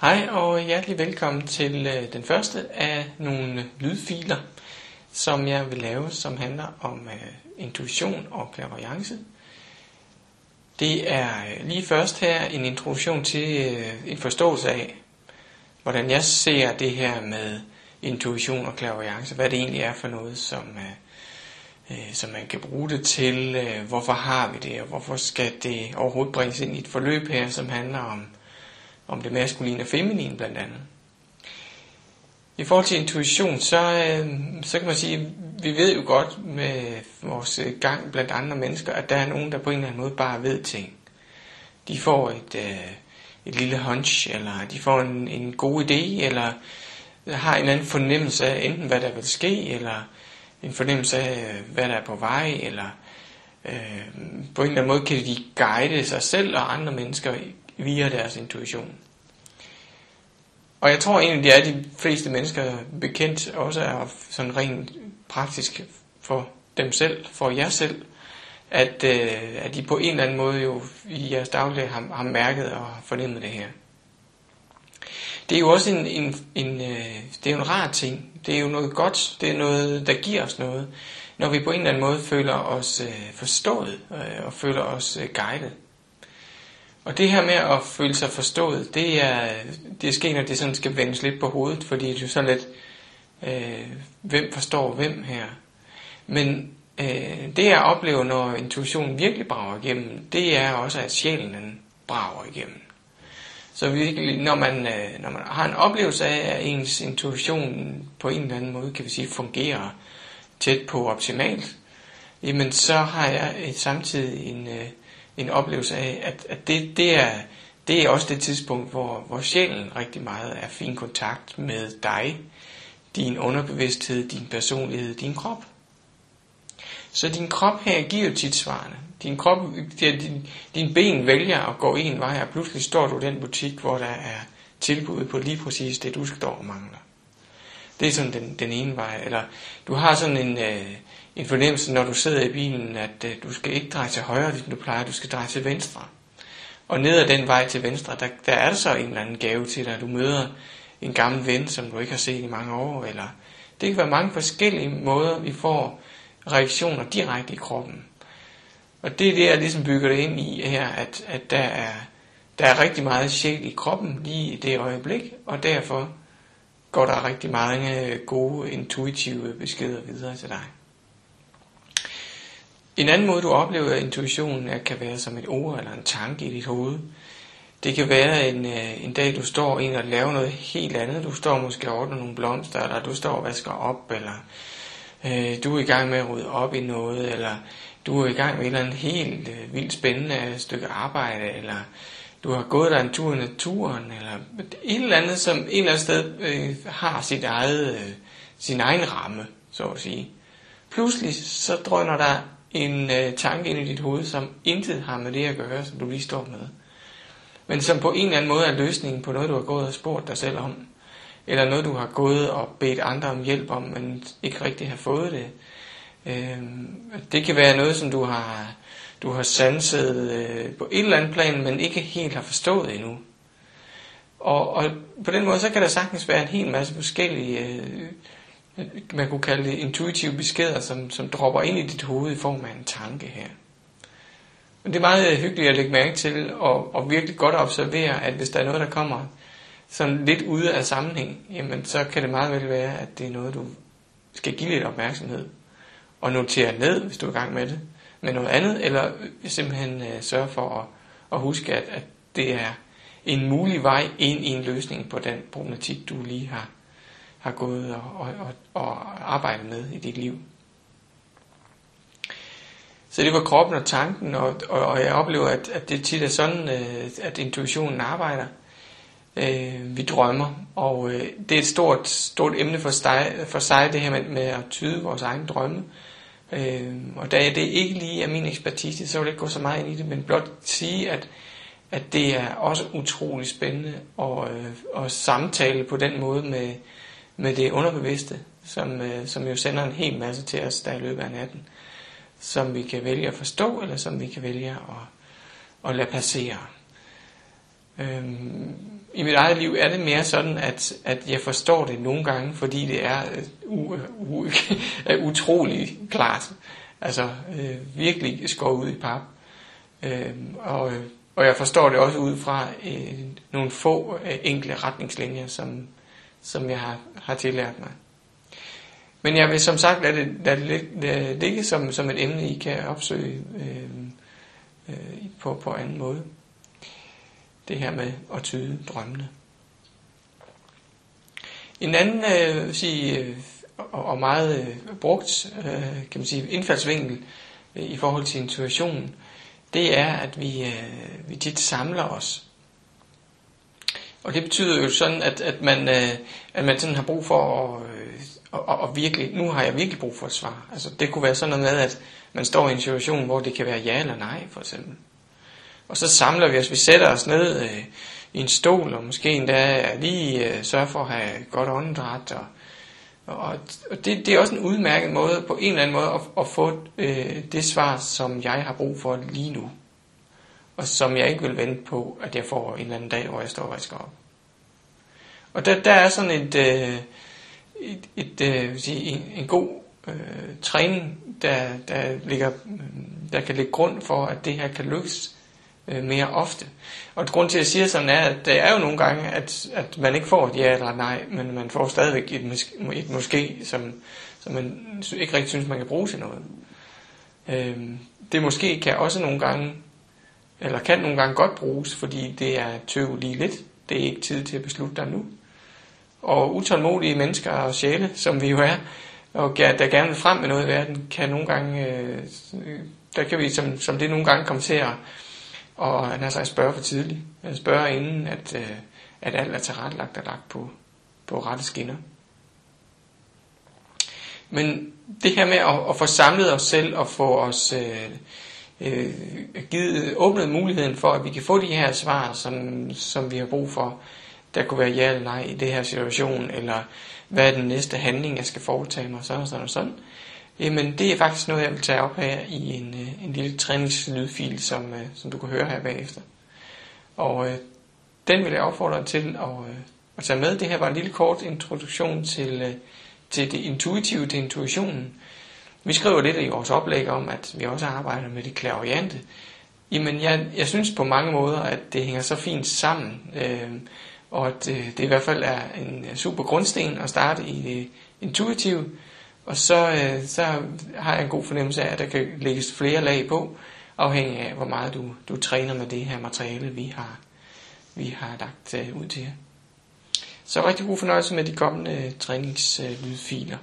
Hej og hjertelig velkommen til øh, den første af nogle lydfiler, som jeg vil lave, som handler om øh, intuition og clairvoyance. Det er øh, lige først her en introduktion til øh, en forståelse af, hvordan jeg ser det her med intuition og clairvoyance, hvad det egentlig er for noget, som, øh, øh, som man kan bruge det til, øh, hvorfor har vi det, og hvorfor skal det overhovedet bringes ind i et forløb her, som handler om om det maskuline og feminine blandt andet. I forhold til intuition, så, øh, så kan man sige, at vi ved jo godt med vores gang blandt andre mennesker, at der er nogen, der på en eller anden måde bare ved ting. De får et, øh, et lille hunch, eller de får en, en god idé, eller har en eller anden fornemmelse af enten hvad der vil ske, eller en fornemmelse af hvad der er på vej, eller øh, på en eller anden måde kan de guide sig selv og andre mennesker via deres intuition. Og jeg tror egentlig, det er de fleste mennesker bekendt, også er sådan rent praktisk for dem selv, for jer selv, at, øh, at de på en eller anden måde jo i jeres dagligdag har, har mærket og fornemmet det her. Det er jo også en, en, en, øh, det er jo en rar ting. Det er jo noget godt. Det er noget, der giver os noget. Når vi på en eller anden måde føler os øh, forstået øh, og føler os øh, guidet. Og det her med at føle sig forstået, det er, det er sket, når det sådan skal vendes lidt på hovedet, fordi det er så lidt, øh, hvem forstår hvem her. Men øh, det jeg oplever, når intuitionen virkelig brager igennem, det er også, at sjælen den brager igennem. Så virkelig, når man, øh, når man har en oplevelse af, at ens intuition på en eller anden måde, kan vi sige, fungerer tæt på optimalt, jamen så har jeg øh, samtidig en, øh, en oplevelse af, at, at det, det, er, det er også det tidspunkt, hvor, hvor sjælen rigtig meget er fin kontakt med dig, din underbevidsthed, din personlighed, din krop. Så din krop her giver tit svarene. Din, krop, din, din ben vælger at gå en vej, og pludselig står du i den butik, hvor der er tilbud på lige præcis det, du står og mangler. Det er sådan den, den ene vej. Eller du har sådan en, øh, en fornemmelse, når du sidder i bilen, at øh, du skal ikke dreje til højre, ligesom du plejer, du skal dreje til venstre. Og ned ad den vej til venstre, der, der er der så en eller anden gave til dig. Du møder en gammel ven, som du ikke har set i mange år. Eller det kan være mange forskellige måder, vi får reaktioner direkte i kroppen. Og det er det, jeg ligesom bygger det ind i her, at, at der, er, der er rigtig meget sjæl i kroppen lige i det øjeblik, og derfor går der rigtig mange øh, gode, intuitive beskeder videre til dig. En anden måde, du oplever intuitionen, er, kan være som et ord eller en tanke i dit hoved. Det kan være en, øh, en dag, du står ind og laver noget helt andet. Du står måske og ordner nogle blomster, eller du står og vasker op, eller øh, du er i gang med at rydde op i noget, eller du er i gang med et eller andet helt øh, vildt spændende stykke arbejde, eller du har gået der en tur i naturen, eller et eller andet, som et eller andet sted øh, har sit eget, øh, sin egen ramme, så at sige. Pludselig så drøner der en øh, tanke ind i dit hoved, som intet har med det at gøre, som du lige står med. Men som på en eller anden måde er løsningen på noget, du har gået og spurgt dig selv om. Eller noget, du har gået og bedt andre om hjælp om, men ikke rigtig har fået det. Øh, det kan være noget, som du har, du har sanset øh, på et eller andet plan, men ikke helt har forstået endnu. Og, og på den måde, så kan der sagtens være en hel masse forskellige øh, man kunne kalde det intuitive beskeder, som, som dropper ind i dit hoved i form af en tanke her. Men det er meget øh, hyggeligt at lægge mærke til, og, og virkelig godt at observere, at hvis der er noget, der kommer sådan lidt ude af sammenhæng, jamen så kan det meget vel være, at det er noget, du skal give lidt opmærksomhed, og notere ned, hvis du er i gang med det, med noget andet, eller simpelthen øh, sørge for at, at huske, at, at det er en mulig vej ind i en løsning på den problematik, du lige har har gået og, og, og, og arbejdet med i dit liv. Så det var kroppen og tanken, og, og, og jeg oplever, at, at det tit er sådan, øh, at intuitionen arbejder. Øh, vi drømmer, og øh, det er et stort, stort emne for sig, for sig det her med, med at tyde vores egne drømme. Øh, Øh, og da det ikke lige er min ekspertise, så vil jeg ikke gå så meget ind i det, men blot sige, at, at det er også utrolig spændende at, øh, at samtale på den måde med, med det underbevidste, som, øh, som jo sender en hel masse til os der i løbet af natten, som vi kan vælge at forstå, eller som vi kan vælge at, at lade passere. Øhm, i mit eget liv er det mere sådan, at, at jeg forstår det nogle gange, fordi det er uh, uh, uh, utrolig klart. Altså øh, virkelig skår ud i pap. Øhm, og, øh, og jeg forstår det også ud fra øh, nogle få øh, enkle retningslinjer, som, som jeg har, har tillært mig. Men jeg vil som sagt lade det, lade det ligge, ligge som, som et emne, I kan opsøge øh, øh, på, på anden måde. Det her med at tyde drømmene. En anden øh, sige, øh, og meget øh, brugt øh, kan man sige, indfaldsvinkel øh, i forhold til intuition, det er, at vi, øh, vi tit samler os. Og det betyder jo sådan, at, at, man, øh, at man sådan har brug for at, øh, og, og, og virkelig, nu har jeg virkelig brug for et svar. Altså, det kunne være sådan noget med, at man står i en situation, hvor det kan være ja eller nej, for eksempel. Og så samler vi os, vi sætter os ned øh, i en stol, og måske endda lige øh, sørger for at have godt åndedræt. Og, og, og det, det er også en udmærket måde, på en eller anden måde, at, at få øh, det svar, som jeg har brug for lige nu. Og som jeg ikke vil vente på, at jeg får en eller anden dag, hvor jeg står og vasker op. Og der, der er sådan et... Øh, et, et, øh, sige, en, en god øh, træning, der, der, ligger, der kan lægge grund for, at det her kan lykkes øh, mere ofte. Og grund til, at jeg siger sådan er, at det er jo nogle gange, at, at man ikke får et ja eller nej, men man får stadigvæk et, mås- et måske, som, som man ikke rigtig synes, man kan bruge til noget. Øh, det måske kan også nogle gange, eller kan nogle gange godt bruges, fordi det er tøv lige lidt. Det er ikke tid til at beslutte dig nu og utålmodige mennesker og sjæle, som vi jo er, og der gerne vil frem med noget i verden, kan nogle gange, øh, øh der kan vi som, som det nogle gange komme til at og han har sagt spørge for tidligt. Spørge inden, at, øh, at alt er tilrettelagt og lagt på, på rette skinner. Men det her med at, at få samlet os selv og få os øh, øh, givet, åbnet muligheden for, at vi kan få de her svar, som, som vi har brug for, der kunne være ja eller nej i det her situation, eller hvad er den næste handling, jeg skal foretage mig, sådan og sådan og sådan. Jamen, det er faktisk noget, jeg vil tage op her i en, øh, en lille træningslydfil, som, øh, som du kan høre her bagefter. Og øh, den vil jeg opfordre dig til at, øh, at tage med. Det her var en lille kort introduktion til, øh, til det intuitive, til intuitionen. Vi skriver lidt i vores oplæg om, at vi også arbejder med det klaviante. Jamen, jeg, jeg synes på mange måder, at det hænger så fint sammen. Øh, og at øh, det i hvert fald er en super grundsten at starte i det intuitive, og så, øh, så har jeg en god fornemmelse af, at der kan lægges flere lag på, afhængig af, hvor meget du, du træner med det her materiale, vi har, vi har lagt øh, ud til jer. Så rigtig god fornøjelse med de kommende øh, træningslydfiler.